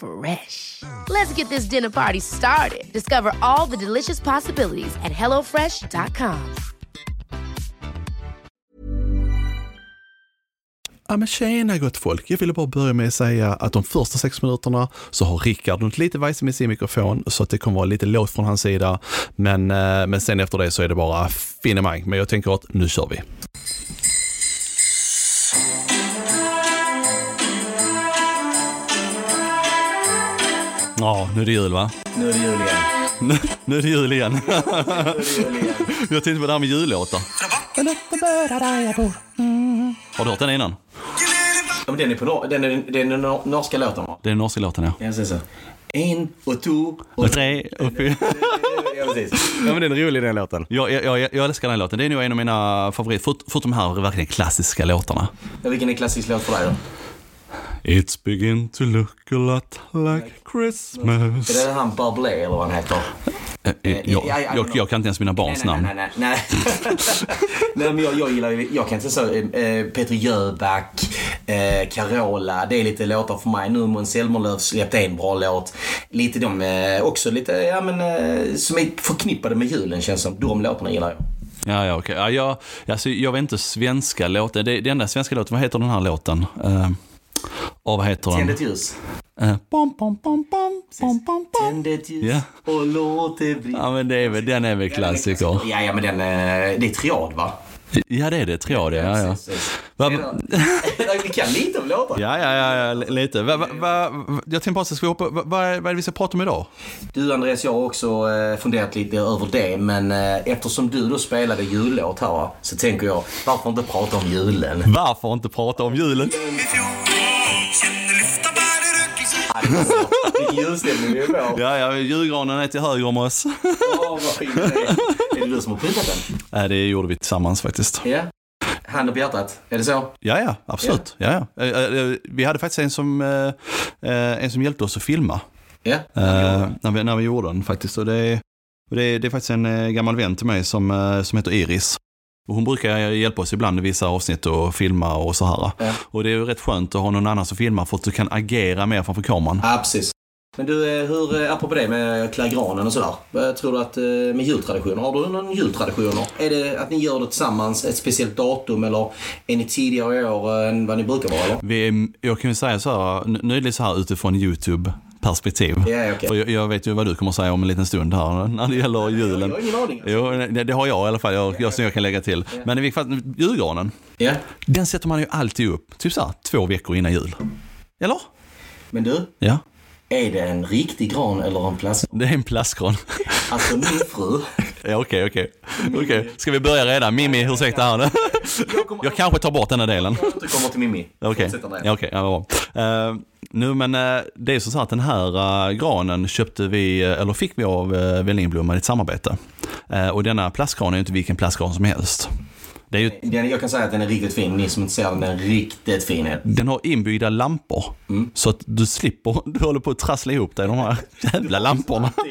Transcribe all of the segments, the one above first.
Fresh. Let's get this dinner party started. Discover all the delicious possibilities at hellofresh.com. Ja men tjena gott folk, jag ville bara börja med att säga att de första sex minuterna så har Rickard något lite vajsig med sin mikrofon så att det kommer vara lite lågt från hans sida. Men, eh, men sen efter det så är det bara finemang. Men jag tänker att nu kör vi. Ja, nu är det jul va? Nu är det jul igen. Nu, är det jul igen. Jag tänkte på det här med jullåtar. Har du hört den innan? Ja, men den är på nor- den är, den är norska låten va? Det är den norska låten ja. Jag säger så. En och två Och tre och fyra. Ja, precis. Ja men den är rolig den låten. Jag, jag, jag, jag älskar den låten. Det är nog en av mina favoriter, för, förutom de här verkligen klassiska låtarna. Ja, vilken är klassisk låt för dig då? It's begin to look a lot like Christmas. Är det han Bublé eller vad han heter? Eh, eh, Jag, ja, ja, jag, jag kan inte ens mina barns nej, namn. nej, nej, nej, nej. nej men jag, jag gillar ju, jag kan inte så, eh, Peter Jöback, eh, Carola, det är lite låtar för mig. Nu Måns Zelmerlöw släppte en bra låt. Lite de, eh, också lite, ja men, eh, som är förknippade med julen känns som. De låtarna gillar jag. Ja, ja, okej. Ja, jag, alltså, jag vet inte svenska låten. Det, det enda svenska låten, vad heter den här låten? Uh, och vad heter Tänd den? ett ljus. Uh, bom, bom, bom, bom, bom, bom, bom. Tänd ett ljus Ja. och låt det bli. Ja, men det är väl, den är väl klassiker. Ja, ja men den, eh, det är triad va? Ja, det är det. Triad, ja. ja. Va- Vi kan lite om låtar. Ja, ja, ja, ja lite. Va, va, va, jag tänkte bara att vi ska hoppa, va, vad är vad är det vi ska prata om idag? Du Andreas, jag har också eh, funderat lite över det. Men eh, eftersom du då spelade jullåt här så tänker jag, varför inte prata om julen? Varför inte prata om julen? Ja, det är så. Vilken julstämning vi får. Ja, ja, julgranen är till höger om oss. Åh, vad fin den är. Är det du som har pyntat den? Nej, det gjorde vi tillsammans faktiskt. Ja. Handen på hjärtat, är det så? Ja, ja, absolut. Ja. Ja, Eh, eh, Vi hade faktiskt en som, eh, eh, en som hjälpte oss att filma Ja. eh, när, vi, när vi gjorde den faktiskt. Och det, och det, det är faktiskt en eh, gammal vän till mig som, eh, som heter Iris. Och hon brukar hjälpa oss ibland i vissa avsnitt och filma och så här. Ja. Och det är ju rätt skönt att ha någon annan som filmar för att du kan agera mer framför kameran. Ja, precis. Men du, eh, hur, eh, apropå det med att klä granen och sådär. Vad Tror du att eh, med jultraditioner, har du någon jultraditioner? Är det att ni gör det tillsammans, ett speciellt datum eller är ni tidigare i år eh, än vad ni brukar vara eller? Vi, jag kan ju säga så här, det så här utifrån YouTube-perspektiv. Ja, okej. För jag, jag vet ju vad du kommer säga om en liten stund här när det gäller julen. Jag har ingen aning. Jo, det, det har jag i alla fall, jag, jag, som jag kan lägga till. Men i vilket fall, julgranen, Ja. den sätter man ju alltid upp, typ så här, två veckor innan jul. Eller? Men du, Ja, är det en riktig gran eller en plast? det är en plastgran. Alltså min fru. Ja, okej, okej. Okej, ska vi börja redan? Mimmi, ursäkta här nu. Jag kanske tar bort den här delen. Jag återkommer till Mimmi. Okej, där. ja, okej, ja, vad bra. Eh, nu men eh, det är så att den här eh, granen köpte vi, eh, eller fick vi av uh, Vällingblom i ett samarbete. Och denna plastgran är ju inte vilken plastgran som helst. Det är ju, Den, jag kan säga att den är riktigt fin. Ni som inte ser den, den är riktigt fin. den har inbyggda lampor. Mm. Så att du slipper, du håller på att trassla ihop dig de här jävla lamporna.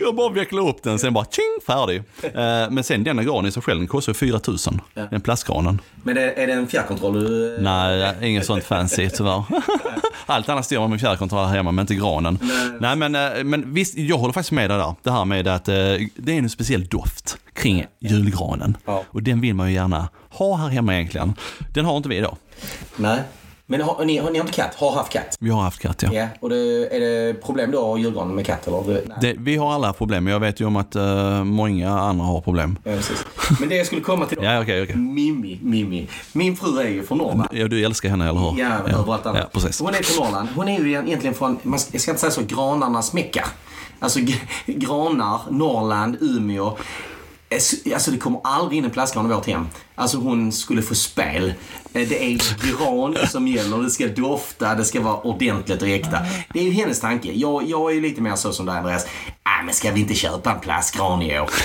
Jag bara vecklar upp den, sen bara tjing, färdig. Eh, men sen denna gran i sig själv, den kostar ju 4000. Ja. Den plastgranen. Men är, är det en fjärrkontroll du... Nej, inget sånt fancy tyvärr. Allt annat styr man med fjärrkontroll här hemma, men inte granen. Nej, men, eh, men visst, jag håller faktiskt med dig där. Det här med att eh, det är en speciell doft kring julgranen. Ja. Och den vill man ju gärna ha här hemma egentligen. Den har inte vi idag. Nej. Men har, ni, har ni har inte katt? Har haft katt? Vi har haft katt, ja. Ja. Och det, är det problem då att julgranen med katt eller? Det, vi har alla problem, jag vet ju om att eh, många andra har problem. Ja, precis. Men det jag skulle komma till då. Ja, okej, okej. Mimmi, Mimmi. Min fru är ju från Norrland. Ja, du älskar henne, eller hur? Ja, överallt annat. Ja, precis. Hon är från Norrland. Hon är ju egentligen från, man jag ska inte säga så, granarnas mecka. Alltså granar, Norrland, Umeå. Eh, Alltså det kommer aldrig in en plastgran i vårt hem. Alltså hon skulle få spel. Eh, Det är gran som gäller, det ska dofta, det ska vara ordentligt och äkta. Det är ju hennes tanke. Jag, jag är lite mer så som dig Andreas. Nej men ska vi inte köpa en plastgran i år?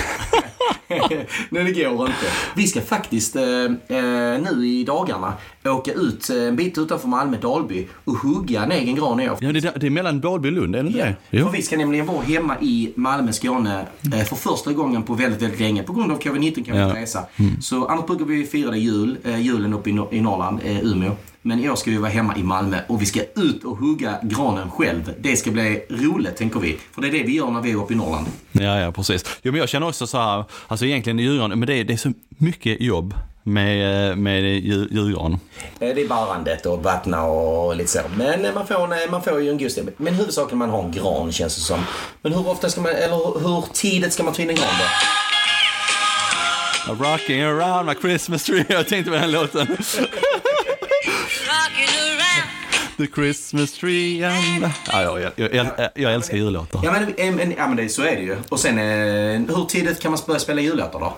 Nej, det går inte. Vi ska faktiskt eh, eh, nu i dagarna åka ut eh, en bit utanför Malmö, Dalby, och hugga en egen gran i år. Ja, det, är- det är mellan Dalby och Lund, är det inte det? För vi ska nämligen vara hemma i Malmö, Skåne eh, för första gången på väldigt, väldigt länge. På grund av covid-19 kan vi Ja. inte resa. Så annars brukar vi fira jul, eh, julen uppe i, Nor- i Norrland, eh, Umeå. Men i år ska vi vara hemma i Malmö och vi ska ut och hugga granen själv. Det ska bli roligt tänker vi. För det är det vi gör när vi är uppe i Norrland. Ja, ja, precis. Jo, men jag känner också så här, alltså egentligen djuren, men det är, det är så mycket jobb med, eh, med djur- julgran. Eh, Det är barrandet och vattna och lite så. Men eh, man får, man får ju en god stämning. Men huvudsaken man har en gran känns det som. Men hur ofta ska man, eller hur tidigt ska man ta in en gran då? Rocking around my Christmas tree. Jag tänkte på den låten. The Christmas tree and... Ja, jag, jag, jag, jag, älskar jullåtar. Ja men, eh, men, ja, men det, så är det ju. Och sen, eh, hur tidigt kan man börja spela jullåtar då?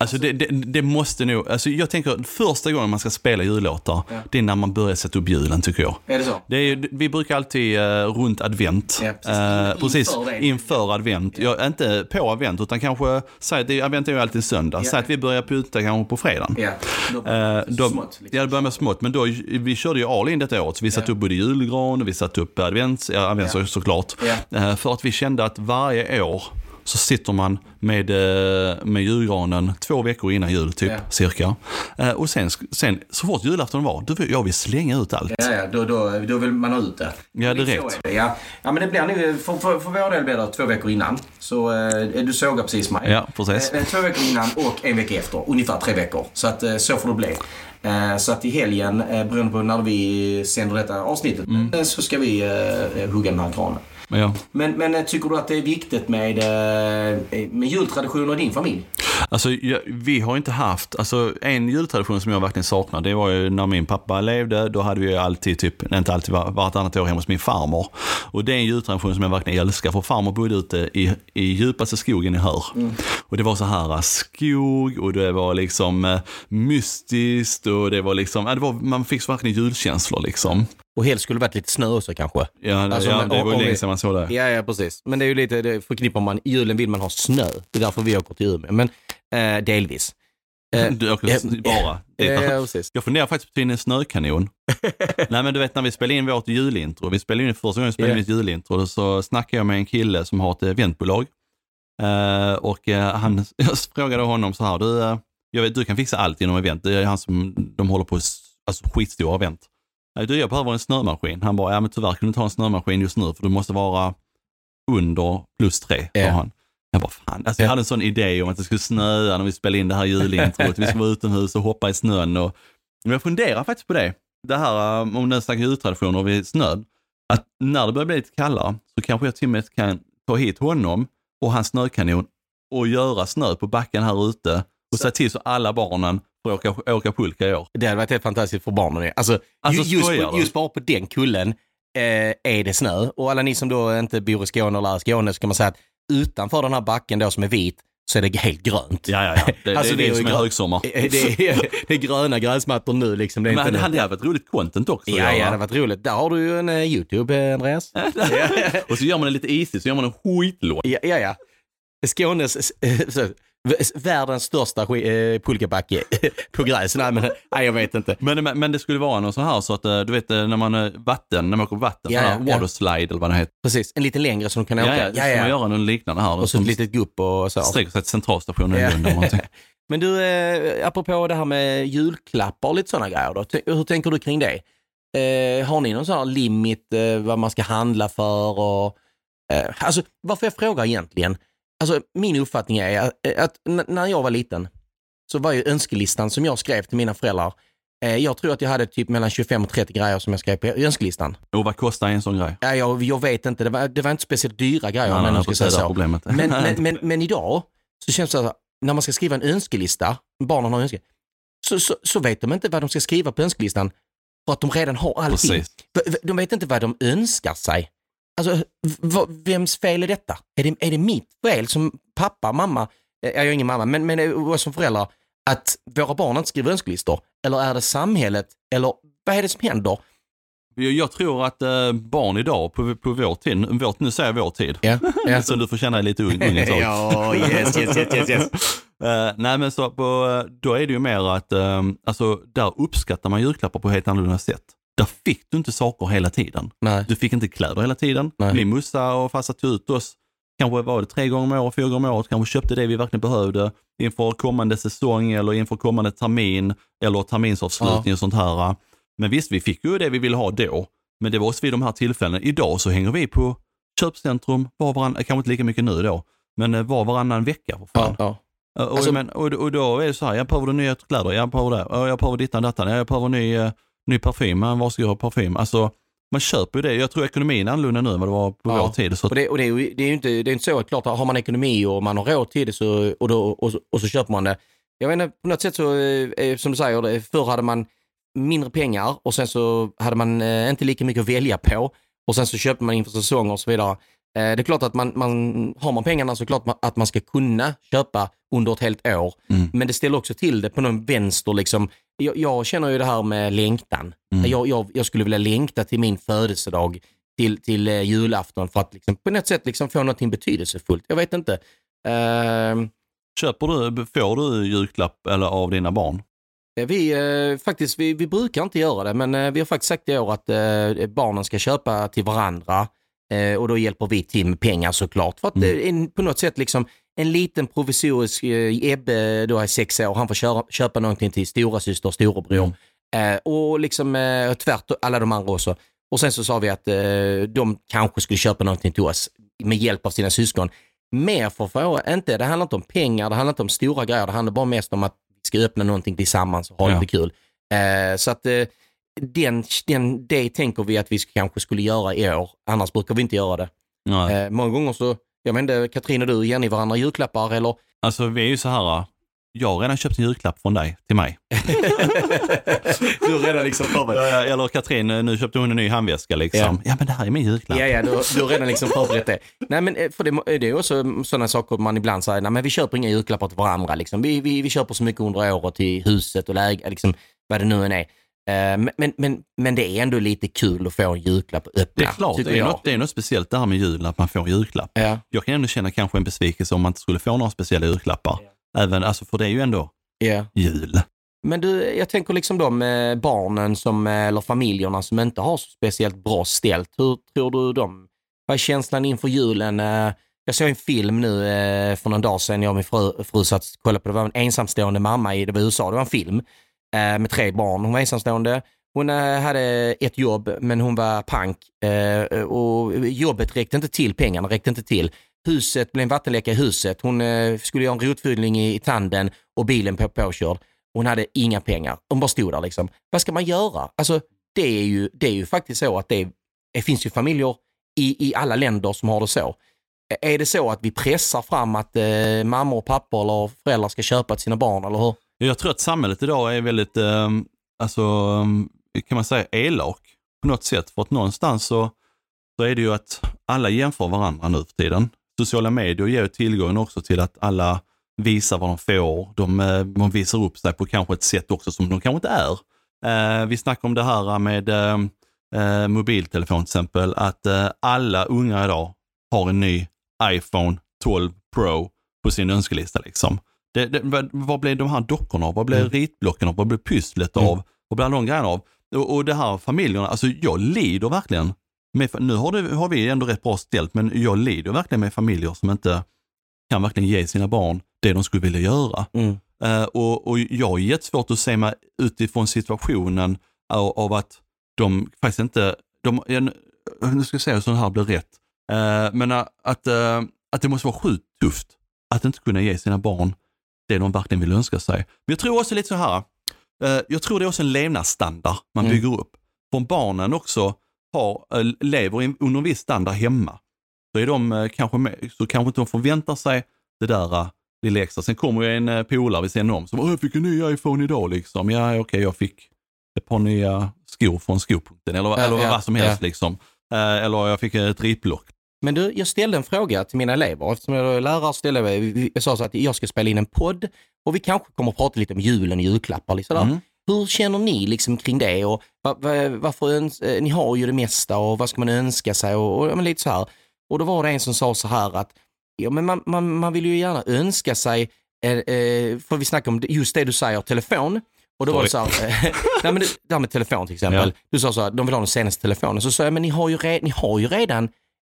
Alltså det, det, det måste nog, alltså jag tänker första gången man ska spela jullåtar, det är när man börjar sätta upp julen tycker jag. Är det så? Det är, vi brukar alltid eh, runt advent, Ja, precis. eh, precis Inför inför advent, ja, inte på advent utan kanske, säg att advent är ju alltid söndag, säg att vi börjar pynta kanske på fredagen. Ja. Då, Eh, då, smått, liksom. Ja, det börjar med smått. Men då, vi körde ju all in detta året. Så vi satte upp både julgran och vi satte upp advents, ja, advents Ja. såklart. Ja. För att vi kände att varje år så sitter man med, eh, med julgranen två veckor innan jul typ, Ja. cirka. Eh, och sen, sen, så fort julafton var, då vill jag vill slänga ut allt. Ja, ja, då, då, då vill man ha ut det. Ja, direkt. Det, ja. ja, men det blir nog, för, för, för vår del blir det två veckor innan. Så eh, du sågar precis mig. Ja, precis. Eh, två veckor innan och en vecka efter. Ungefär tre veckor. Så att eh, så får det bli. Eh, så att i helgen, eh, beroende på när vi sänder detta avsnittet, Mm. eh, så ska vi eh, hugga den här granen. Men ja. Men, men eh, tycker du att det är viktigt med, eh, med jultraditioner i din familj? Alltså, jag, vi har inte haft, alltså en jultradition som jag verkligen saknar, det var ju när min pappa levde, då hade vi ju alltid, typ, inte alltid, var- vartannat år hemma hos min farmor. Och det är en jultradition som jag verkligen älskar, för farmor bodde ute i, i djupaste skogen i Hör. Och det var så här äh, skog och det var liksom eh, mystiskt och det var liksom, ja, det var, man fick så verkligen julkänslor liksom. Och helst skulle det varit lite snö också kanske. Ja, det, Alltså, ja, men- det var länge sedan man såg det. Ja, ja precis. Men det är ju lite, det förknippar man, i julen vill man ha snö. Det är därför vi åker till Umeå. Men eh, delvis. Eh, Du åker eh, bara. Ja, ja, precis. Jag funderar faktiskt på att ta in en snökanon. Nej men du vet när vi spelade in vårt julintro, vi spelade in första gången vi spelade in ett julintro, så snackade jag med en kille som har ett eventbolag. Eh, och eh, han, jag frågade honom så här, du, jag vet, du kan fixa allt inom event, det är han som, de håller på, alltså skitstora event. Du, jag behöver en snömaskin. Han bara, ja men tyvärr kan du inte ha en snömaskin just nu för du måste vara under plus tre, sa han. Jag bara, fan. Alltså, jag hade en sån idé om att det skulle snöa när vi spelade in det här julintrot. vi skulle vara utomhus och hoppa i snön. Och... Men jag funderar faktiskt på det. Det här eh, om den snackar jultraditioner vid snön. Att när det börjar bli lite kallare så kanske jag till och med kan ta hit honom och hans snökanon och göra snö på backen här ute och se till så alla barnen får åka, åka pulka i år. Det hade varit helt fantastiskt för barnen. Alltså, Alltså, ju- just, du? just bara på den kullen eh, är det snö. Och alla ni som då inte bor i Skåne eller är i Skåne så kan man säga att utanför den här backen då som är vit så är det helt grönt. Ja, ja, ja. Det, Alltså, det, det det är är som grö- högsommar. Det är, det är gröna gräsmattor nu liksom. Det är Men det nu. hade varit roligt content också. att Ja, ja, det hade varit roligt. Där har du ju en eh, YouTube, eh, Andreas. och så gör man det lite easy, så gör man en skitlåt. Ja, ja. ja. Skånes, världens största eh, pulkabacke på gräs. Nej, men nej, jag vet inte. Men, men, det skulle vara något så här så att eh, du vet eh, när man eh, vatten, när man åker på vatten, Ja, ja, ja. waterslide eller vad det heter. Precis, en lite längre som du kan åka. ja, ja, ja. man göra något liknande här. Och så ett litet gupp och så. sträcker sig till centralstationen i. Lund eller någonting. Men du, eh, apropå det här med julklappar och lite sådana grejer då. T- hur tänker du kring det? Eh, har ni någon sån här limit eh, vad man ska handla för? Och, eh, alltså, varför jag frågar egentligen? Alltså, min uppfattning är att, när jag var liten så var ju önskelistan som jag skrev till mina föräldrar Eh, jag tror att jag hade typ mellan 25 och 30 grejer som jag skrev på önskelistan. Och vad kostar en sån grej? Ja, jag, jag vet inte, det var, det var inte speciellt dyra grejer om nej, jag nej, ska säga så. problemet. Men, men, men, men idag så känns det så att när man ska skriva en önskelista, barnen har önske, så, så, så vet de inte vad de ska skriva på önskelistan för att de redan har allting. Precis. De vet inte vad de önskar sig. Alltså, vems fel är detta? Är det, är det mitt fel som pappa, mamma, eh, jag är ingen mamma, men, men eh, som föräldrar, att våra barn inte skriver önskelistor? Eller är det samhället? Eller vad är det som händer? Jag, jag tror att eh, barn idag på, på vår tid, vår, nu säger jag vår tid, Ja, ja. så du får känna dig lite ung, ung ja yes, yes, yes, yes, yes. Eh, nej men så på, då är det ju mer att, eh, alltså där uppskattar man julklappar på helt annorlunda sätt. Där fick du inte saker hela tiden. Nej. Du fick inte kläder hela tiden. Nej. Min morsa och farsa tog ut oss, kanske var det tre gånger om året, fyra gånger om året, kanske köpte det vi verkligen behövde inför kommande säsong eller inför kommande termin eller terminsavslutning och sånt här. Men visst, vi fick ju det vi ville ha då. Men det var också vid de här tillfällena. Idag så hänger vi på köpcentrum var varann, kanske inte lika mycket nu då, men eh, var varannan vecka. För fan. Ja, ja. Och, Alltså- men, och, och då är det så här, jag behöver nya kläder, jag behöver det, jag behöver dittan dattan, jag behöver ny, eh, ny parfym, men var ska jag ha parfym? Alltså, man köper ju det. Jag tror ekonomin är annorlunda nu än vad det var på Ja. vår tid. Så Och det, och det, är ju, det är ju inte, det är inte så att klart, har man ekonomi och man har råd till det så, och, då, och, så- och så köper man det. Jag vet inte, på något sätt så, eh, som du säger, förr hade man mindre pengar och sen så hade man eh, inte lika mycket att välja på och sen så köpte man inför säsonger och så vidare. Eh, det är klart att man, man, har man pengarna så är det klart att man ska kunna köpa under ett helt år. Mm. Men det ställer också till det på någon vänster. Liksom. Jag, jag känner ju det här med längtan. Mm. Jag, jag, jag skulle vilja längta till min födelsedag, till, till eh, julafton för att liksom, på något sätt liksom få någonting betydelsefullt. Jag vet inte. Ehm, Köper du, får du julklapp eller av dina barn? vi, eh, faktiskt, vi, vi brukar inte göra det, men eh, vi har faktiskt sagt i år att eh, barnen ska köpa till varandra eh, och då hjälper vi till med pengar såklart. För att Mm. är på något sätt liksom en liten provisorisk, eh, Ebbe då är sex år, han får köra, köpa någonting till stora syster och storebror. Mm. Eh, och liksom eh, tvärt alla de andra också. Och sen så sa vi att eh, de kanske skulle köpa någonting till oss med hjälp av sina syskon. Mer för att få, inte, det handlar inte om pengar, det handlar inte om stora grejer, det handlar bara mest om att vi ska öppna någonting tillsammans och ha Ja. lite kul. Eh, så att eh, den, den, det tänker vi att vi kanske skulle göra i år, annars brukar vi inte göra det. Eh, många gånger så, jag inte, Katrin och du, ger ni varandra julklappar eller? Alltså vi är ju så här, jag har redan köpt en julklapp från dig till mig. du har redan liksom förberett. Eller Katrin, nu köpte hon en ny handväska liksom. Ja. Ja, men det här är min julklapp. Ja, ja, du, du har redan liksom förberett det. Nej, men eh, för det, det är också sådana saker man ibland säger, nej men vi köper inga julklappar till varandra. Liksom. Vi, vi, vi köper så mycket under året till huset och läge, liksom, vad det nu än är. Eh, Men, men, men, det är ändå lite kul att få en julklapp öppna. Det är klart, det är, något, det är något speciellt det här med julen, att man får en julklapp. Ja. Jag kan ändå känna kanske en besvikelse om man inte skulle få några speciella julklappar. Även, alltså, för det är ju ändå Ja. jul. Men du, jag tänker liksom de barnen som, eller familjerna som inte har så speciellt bra ställt. Hur tror du de, vad är känslan inför julen? Eh, Jag såg en film nu eh, för någon dag sedan, jag och min fru, fru satt och kollade på det. Var en ensamstående mamma i det var USA, det var en film Eh, med tre barn. Hon var ensamstående. Hon eh, hade ett jobb men hon var pank eh, och jobbet räckte inte till, pengarna räckte inte till. Huset blev en vattenläcka i huset. Hon eh, skulle göra en rotfyllning i, i tanden och bilen på, påkörd. Hon hade inga pengar. Hon bara stod där liksom. Vad ska man göra? Alltså, det är ju, det är ju faktiskt så att det, det finns ju familjer i, i alla länder som har det så. Är det så att vi pressar fram att eh, mammor och pappor eller föräldrar ska köpa till sina barn, eller hur? Jag tror att samhället idag är väldigt, eh, alltså, ehm, kan man säga elak på något sätt. För att någonstans så, så är det ju att alla jämför varandra nu för tiden. Sociala medier ger ju tillgången också till att alla visar vad de får. De, eh, de visar upp sig på kanske ett sätt också som de kanske inte är. Eh, vi snackar om det här med eh, eh, mobiltelefon till exempel, att eh, alla unga idag har en ny iPhone 12 Pro på sin önskelista. Liksom. Det, det, vad, blev de här dockorna av? Vad blev Mm. ritblocken av? Vad blev pysslet Mm. av? Vad blev de grejerna av? Och, och det här familjerna, alltså jag lider verkligen. Med, nu har, det, har vi ändå rätt bra ställt, men jag lider verkligen med familjer som inte kan verkligen ge sina barn det de skulle vilja göra. Mm. Eh, och, och jag har jättesvårt att se mig utifrån situationen av, av att de faktiskt inte, de, en, nu ska jag säga så det här blir rätt, Eh, men eh, att, att det måste vara sjukt tufft att inte kunna ge sina barn det de verkligen vill önska sig. Men jag tror också lite så här, Eh, jag tror det är också en levnadsstandard man Mm. bygger upp. Om barnen också har, eh, lever under en viss standard hemma, så, är de, eh, kanske, med, så kanske inte de förväntar sig det där lilla extra. Sen kommer ju en polare vid sidan om som "Åh, jag fick en ny iPhone idag liksom. Ja, okej, jag fick ett par nya skor från skopunkten eller, Ja, eller ja, vad som helst ja. liksom. Eller jag fick ett ripblock. Men du, jag ställde en fråga till mina elever. Eftersom jag är lärare ställde jag, jag sa så att jag ska spela in en podd och vi kanske kommer att prata lite om julen och julklappar. Liksom. Mm. Hur känner ni liksom kring det? Och va, va, varför eh, ni har ju det mesta och vad ska man önska sig? Och, och men lite så här. Och då var det en som sa så här att ja, men man, man, man vill ju gärna önska sig, eh, eh, för vi snackar om just det du säger, telefon. Och då var det så här, eh, nej men det, det här med telefon till exempel. Ja. Du sa så här, de vill ha den senaste telefonen. Så sa jag, men ni har ju, re, ni har ju redan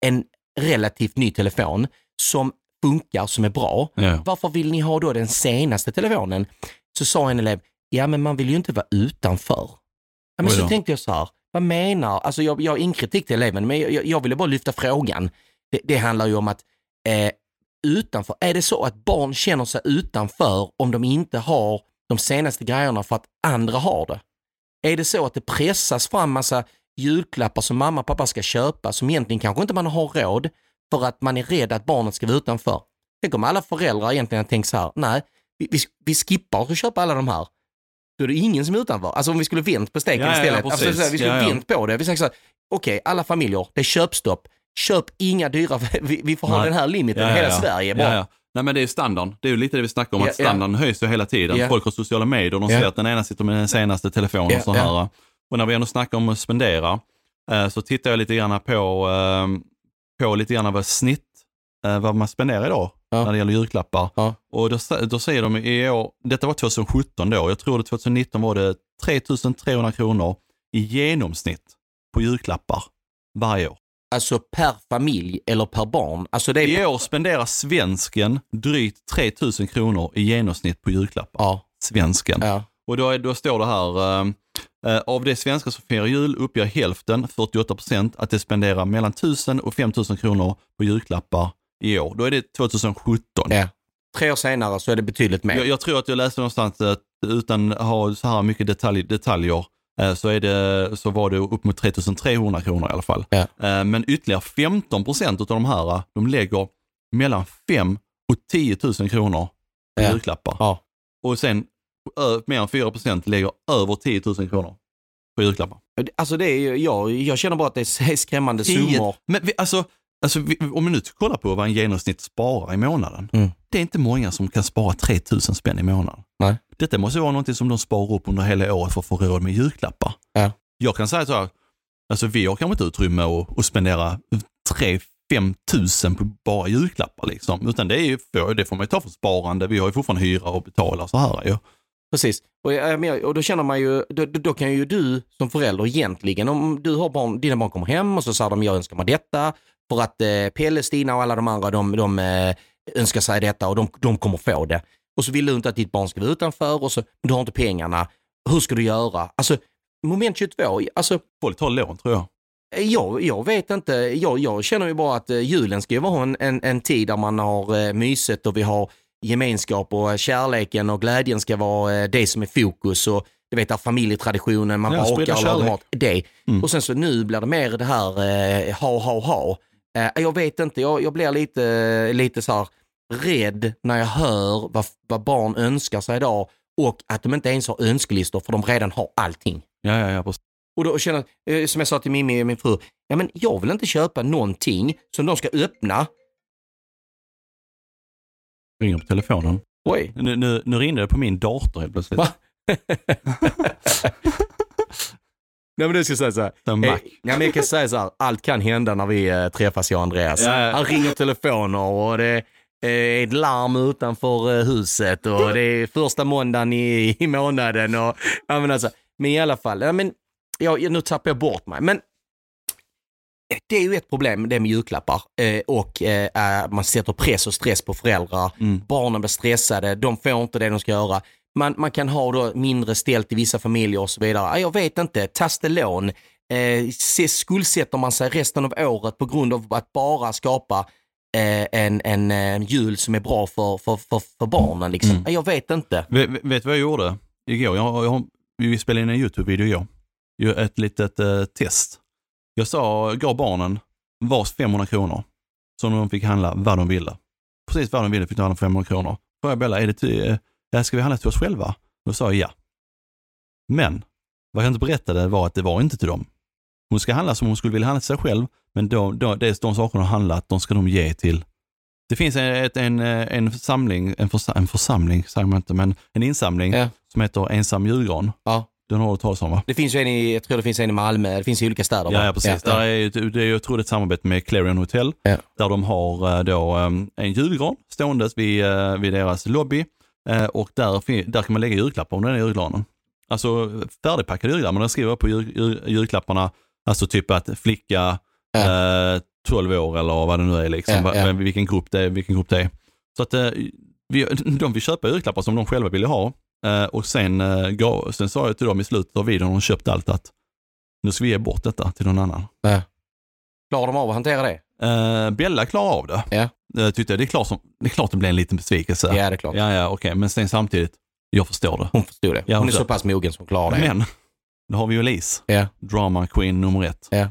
en relativt ny telefon som funkar, som är bra. Ja. Varför vill ni ha då den senaste telefonen? Så sa en elev, ja men man vill ju inte vara utanför. Ja, men Oj så då. tänkte jag så här, vad menar, alltså jag, jag har ingen kritik till eleven, men jag, jag ville bara lyfta frågan. Det, det handlar ju om att eh, utanför, är det så att barn känner sig utanför om de inte har de senaste grejerna för att andra har det? Är det så att det pressas fram massa julklappar som mamma och pappa ska köpa som egentligen kanske inte man har råd för att man är rädd att barnet ska vara utanför? Tänk om alla föräldrar egentligen har tänkt så här, nej, vi, vi, vi skippar att köpa alla de här. Då är det ingen som är utanför. Alltså om vi skulle vänt på steken Ja, ja, ja, istället. precis. alltså, här, vi skulle Ja, ja. vänt på det. Vi säger så här, okej, alla familjer, det är köpstopp. Köp inga dyra, vi, vi får ha Nej. den här limiten i hela Sverige. Bara. Ja, ja. Nej men det är standarden. Det är ju lite det vi snackar om, Ja, att standarden höjs ju hela tiden. Ja. Folk har sociala medier, de Ja. ser att den ena sitter med den senaste telefonen Ja, och så ja. här. Och när vi ändå snackar om att spendera, eh, så tittar jag lite grann på, eh, på lite grann vad snitt, eh, vad man spenderar idag Ja. när det gäller julklappar. Ja. Och då, då säger de i år, detta var 2017 då, jag tror det 2019 var det 3300 kronor i genomsnitt på julklappar varje år. Alltså per familj eller per barn. Alltså det är... I år spenderar svensken drygt 3000 kronor i genomsnitt på julklappar. Ja, Svensken. ja. Och då, är, då står det här, eh, eh, av de svenskar som firar jul uppger hälften, 48 procent, att de spenderar mellan 1000 och 5000 kronor på julklappar i år. Då är det 2017. ja. Tre år senare så är det betydligt mer. Jag, jag tror att jag läste någonstans att utan att ha så här mycket detalj, detaljer eh, så, är det, så var det upp mot 3300 kronor i alla fall. Ja. Eh, Men ytterligare 15 procent av de här, de lägger mellan 5 och 10 000 kronor på Ja. julklappar. Ja. Och sen mer än 4 procent lägger över 10 000 kronor på julklappar. Alltså det är jag, jag känner bara att det är skrämmande 10 summor. Men vi, alltså, alltså vi, om vi nu kollar på vad en genomsnitt sparar i månaden. Mm. Det är inte många som kan spara 3 000 spänn i månaden. Nej. Detta måste vara något som de sparar upp under hela året för att få råd med julklappar. Ja. Jag kan säga så här, alltså vi har kanske inte utrymme att, att spendera 3 5 tusen på bara julklappar liksom. Utan det, är ju, det får man ju ta för sparande. Vi har ju fortfarande hyra och betala och så här ju. Precis. Och, jag- och då känner man ju, då, då kan ju du som förälder egentligen, om du har barn, dina barn kommer hem och så säger de jag önskar mig detta för att eh, Pelle, Stina och alla de andra de, de eh, önskar sig detta och de, de kommer få det. Och så vill du inte att ditt barn ska vara utanför och så, du har inte pengarna. Hur ska du göra? Alltså, moment 22, alltså Folk tar lån tror jag. jag, jag vet inte, jag, jag känner ju bara att eh, julen ska ju vara en, en, en tid där man har eh, myset och vi har gemenskap och eh, kärleken och glädjen ska vara eh, det som är fokus och du vet, familjetraditionen, man Ja, bakar och lagar mat. Det. Mm. Och sen så nu blir det mer det här eh, ha, ha, ha. Eh, jag vet inte, jag, jag blir lite, lite så här rädd när jag hör vad, vad barn önskar sig idag och att de inte ens har önskelistor för de redan har allting. Ja, ja, ja. precis. Och då känner jag, eh, som jag sa till Mimmi, min fru, ja men jag vill inte köpa någonting som de ska öppna. Ringer på telefonen. Oj. Nu, nu, nu ringde det på min dator helt plötsligt. Va? Nej men du ska säga så här. En Eh, ja, men jag kan säga så här, allt kan hända när vi eh, träffas jag och Andreas. Ja, ja. Han ringer telefoner och det är ett larm utanför eh, huset och det är första måndagen i, i månaden. Och, ja, men, alltså, men i alla fall, ja, men, ja, nu tappar jag bort mig. Men det är ju ett problem det med julklappar eh, och eh, eh, man sätter press och stress på föräldrar. Mm. Barnen blir stressade, de får inte det de ska göra. Man, man kan ha då mindre ställt i vissa familjer och så vidare. Ja, Jag vet inte, tas det lån? Eh, skuldsätter man sig resten av året på grund av att bara skapa eh, en, en, en jul som är bra för, för, för, för barnen? Liksom. Mm. Ja, Jag vet inte. Vet, vet du vad jag gjorde igår? Jag, jag vi spelade in en YouTube-video igår. Ett litet eh, test. Jag sa, gav barnen vars 500 kronor som de fick handla vad de ville. Precis vad de ville fick de handla för 500 kronor. Frågade jag Bella, är det till, eh, ska vi handla till oss själva? Då sa jag ja. Men vad jag inte berättade var att det var inte till dem. Hon ska handla som hon skulle vilja handla till sig själv, men då, det är de sakerna hon handlat, de ska de ge till det finns en, en, eh, en församling, en, försa, en församling säger man inte, men en insamling Ja. som heter Ensam julgran. Ja. Den har du talat om va? Det finns ju en i, jag tror det finns en i Malmö, det finns i olika städer. Ja, ja precis. Där är, det är, jag tror det är ett samarbete med Clarion Hotel Ja. där de har eh, då en julgran ståendes vid, eh, vid deras lobby eh, och där, där kan man lägga julklappar om den är julgranen. Alltså färdigpackade julklappar, men de skriver på jul, jul, julklapparna, alltså typ att flicka eh, 12 år eller vad det nu är, liksom, Ja, ja. Vilken, grupp det är, vilken grupp det är. Så att vi, de vill köpa julklappar som de själva ville ha eh, och sen, eh, gav, sen sa jag till dem i slutet av videon, de köpt allt, att nu ska vi ge bort detta till någon annan. Klarar de av att hantera det? Uh, Bella klarar av det. Ja. Uh, tyckte jag. Det, är klart som, det är klart det blir en liten besvikelse. Ja, det är klart. ja, ja okej. Men sen samtidigt, jag förstår det. Hon förstod det. Ja, hon är så pass mogen som klarar det. Men, då har vi ju Elise, Ja. drama queen nummer ett. Ja.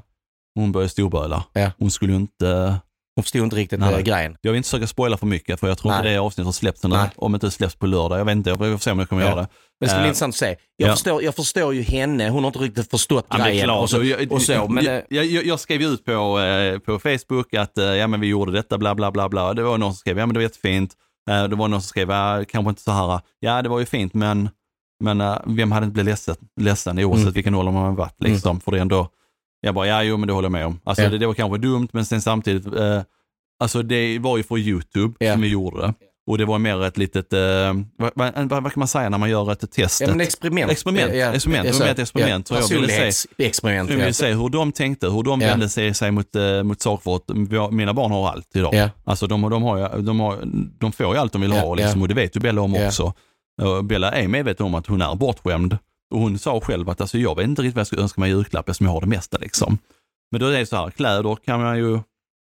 Hon börjar storböla. Ja. Hon skulle ju inte, Hon förstod inte riktigt Nej. grejen. jag vill inte försöka spoila för mycket för jag tror Nej. inte det avsnittet har släppts nu. Nej. Om inte det släpps på lördag. Jag vet inte, jag får se om jag kommer Ja. göra det. Men det ska bli Eh, intressant att se. Jag, ja. förstår, jag förstår ju henne, hon har inte riktigt förstått Ja, grejen. och, så, jag, och så. Men, jag, jag, jag, skrev ut på, eh, på Facebook att eh, ja, men vi gjorde detta, bla bla bla. bla. Det var någon som skrev, ja men det var jättefint. Det var någon som skrev, ja, kanske inte så här, ja det var ju fint men, men vem hade inte blivit ledsen, ledsen oavsett Mm. vilken ålder man varit. Liksom, För det är ändå, jag bara, ja jo men det håller jag med om. Alltså Ja. det, det var kanske dumt men sen samtidigt, eh, alltså det var ju för YouTube Ja. som vi gjorde det. Och det var mer ett litet, eh, vad, vad, vad kan man säga när man gör ett test? ja, men experiment. Experiment. Experiment. Det var mer ett experiment. Så Ja, jag ville se- Personlighetsexperiment. jag ja. vill se hur de tänkte, hur de Ja. vände sig, sig mot, eh, mot saker. Mina barn har allt idag. Ja. Alltså de, de, har, de, har, de får ju allt de vill Ja, ha liksom, ja. och det vet ju Bella om Ja. också. Bella är medveten om att hon är bortskämd. Och hon sa själv att alltså, jag vet inte riktigt vad jag skulle önska mig i julklapp eftersom jag har det mesta. Liksom. Men då är det så här, kläder kan man ju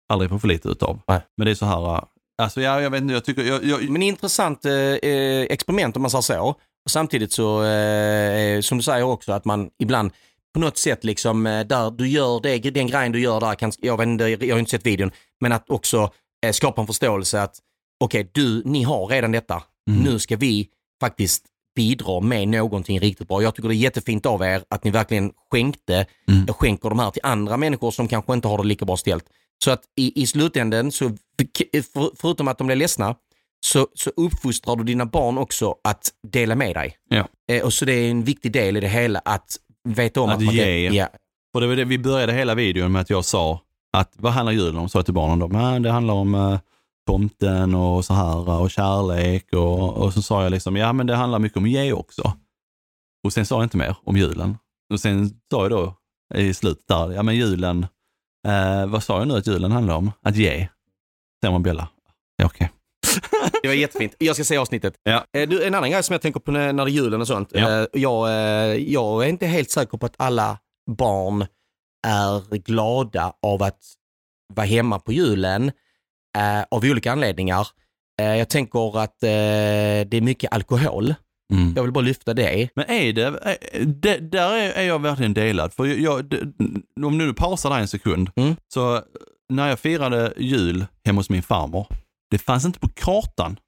aldrig få för lite utav. Nej. Men det är så här, eh, alltså ja, jag vet inte, jag tycker, jag, jag, Men intressant eh, eh, experiment om man säger så. Och samtidigt så, eh, som du säger också, att man ibland på något sätt liksom, eh, där du gör det, den grejen du gör där, kan, jag, vet inte, jag har inte sett videon, men att också eh, skapa en förståelse att okej, du, ni har redan detta. Mm. Nu ska vi faktiskt bidra med någonting riktigt bra. Jag tycker det är jättefint av er att ni verkligen skänkte, Mm. skänker de här till andra människor som kanske inte har det lika bra ställt. Så att i, i slutänden, så, för, förutom att de blir ledsna, så, så uppfostrar du dina barn också att dela med dig. Ja. Eh, och så det är en viktig del i det hela att veta om Att att, man... ge. Ja, Och det var det, vi började hela videon med att jag sa att vad handlar julen om? Sa jag till barnen då. Men det handlar om eh, tomten och så här och kärlek och, och så sa jag liksom, ja men det handlar mycket om ge också. Och sen sa jag inte mer om julen. Och sen sa jag då i slutet där, ja men julen, eh, vad sa jag nu att julen handlar om? Att ge. Säger man Bella. Ja, okej. det var jättefint. Jag ska se avsnittet. Ja. Eh, du, en annan grej som jag tänker på när, när det är julen och sånt. Ja. Eh, jag, eh, jag är inte helt säker på att alla barn är glada av att vara hemma på julen eh, av olika anledningar. Eh, jag tänker att eh, det är mycket alkohol. Mm. Jag vill bara lyfta det. Men är det, är- det där är, jag verkligen delad. För jag, det, om nu pausar där en sekund, Mm. så när jag firade jul hemma hos min farmor, det fanns inte på kartan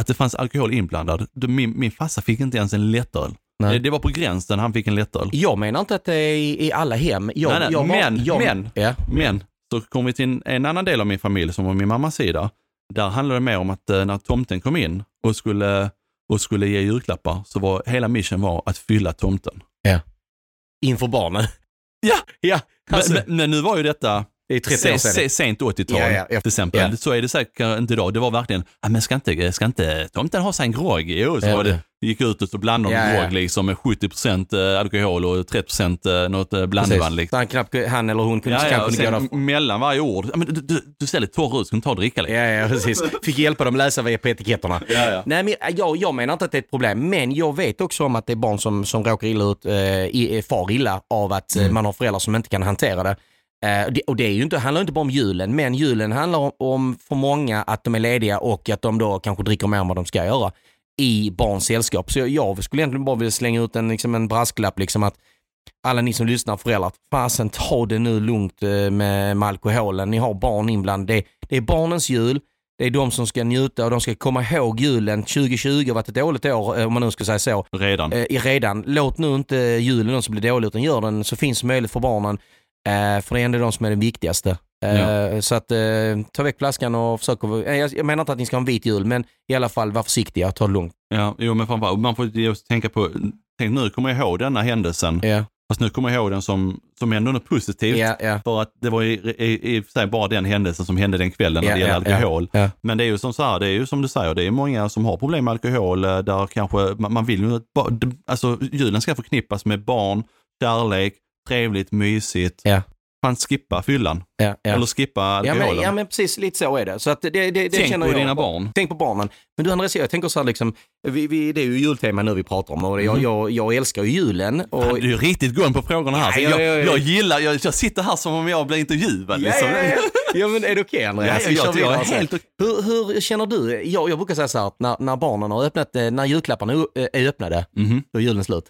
att det fanns alkohol inblandad. Min, min farsa fick inte ens en lättöl. Nej. Det, det var på gränsen han fick en lättöl. Jag menar inte att det är i, i alla hem. Jag, Nej, nej, jag var- men- jag, men- Ja. Men så kom vi till en, annan del av min familj som var min mammas sida. Där handlade det mer om att eh, när tomten kom in och skulle, och skulle ge julklappar så var hela mission var att fylla tomten. Inför barnen. Ja. ja. Alltså, men, men, men nu var ju detta det är 30 år sedan. sent 80-tal Ja, ja, ja. till exempel. Ja. Så är det säkert inte idag. Det var verkligen, ah, men ska inte, ska inte tomten ha sig en grogg? Jo, så var det, gick ut och så blandade de Ja, grogg liksom, med 70% alkohol och 30% eh, något eh, blandband. Liksom. Han, knappt, han eller hon kunde Ja, ja, kanske och sen mellan varje ord, men du, du, du ser lite torr ut, ska du ta och dricka lite? Ja, ja, precis. Fick hjälpa dem läsa via på etiketterna. Ja, ja. Nej, men jag, jag menar inte att det är ett problem, men jag vet också om att det är barn som, som råkar illa ut, eh, far illa av att Mm. eh, man har föräldrar som inte kan hantera det. Eh, det och det är ju inte, handlar inte bara om julen, men julen handlar om, om för många att de är lediga och att de då kanske dricker mer än vad de ska göra. i barns sällskap. Så jag, jag skulle egentligen bara vilja slänga ut en, liksom en brasklapp liksom att alla ni som lyssnar föräldrar, fasen ta det nu lugnt eh, med, med alkoholen. Ni har barn inblandade. Det, det är barnens jul. Det är de som ska njuta och de ska komma ihåg julen. 2020 har varit ett dåligt år eh, om man nu ska säga så. Redan. Eh, redan. Låt nu inte julen någon som blir dålig utan gör den så finns möjligt för barnen. Eh, för det är ändå de som är det viktigaste. Eh, Ja. Så att eh, ta väck flaskan och försök att, jag, menar inte att ni ska ha en vit jul men i alla fall var försiktiga, ta det lugnt. Ja, jo men framförallt, man får just tänka på, tänk nu kommer jag ihåg denna händelsen, Ja, fast nu kommer jag ihåg den som, som ändå något positivt. ja, ja. För att det var i, i, i och sig bara den händelsen som hände den kvällen när Ja, det gäller alkohol. Men det är ju som så här, det är ju som du säger, det är många som har problem med alkohol där kanske man, man vill ju att, alltså julen ska förknippas med barn, kärlek, trevligt, mysigt. Ja. Man skippa fyllan. ja, ja. Eller skippa Ja alkoholen. men, ja men precis, lite så är det. Så att det, det, det Tänk känner på jag. dina barn. Tänk på barnen. Men du Andreas, jag tänker så här liksom, vi, vi, det är ju jultema nu vi pratar om och jag, jag, jag älskar ju julen. Och, Du är riktigt igång på frågorna här. Ja, ja, jag, ja, ja. jag gillar, jag, jag sitter här som om jag blir intervjuad. Liksom. Ja, ja, ja. ja men är det okej Andreas? Ja, ja, jag- jag är vidare sen. helt hur, hur känner du? Jag, jag brukar säga så här att när, när barnen har öppnat, eh, när julklapparna är öppnade, Mhm. då är julen slut.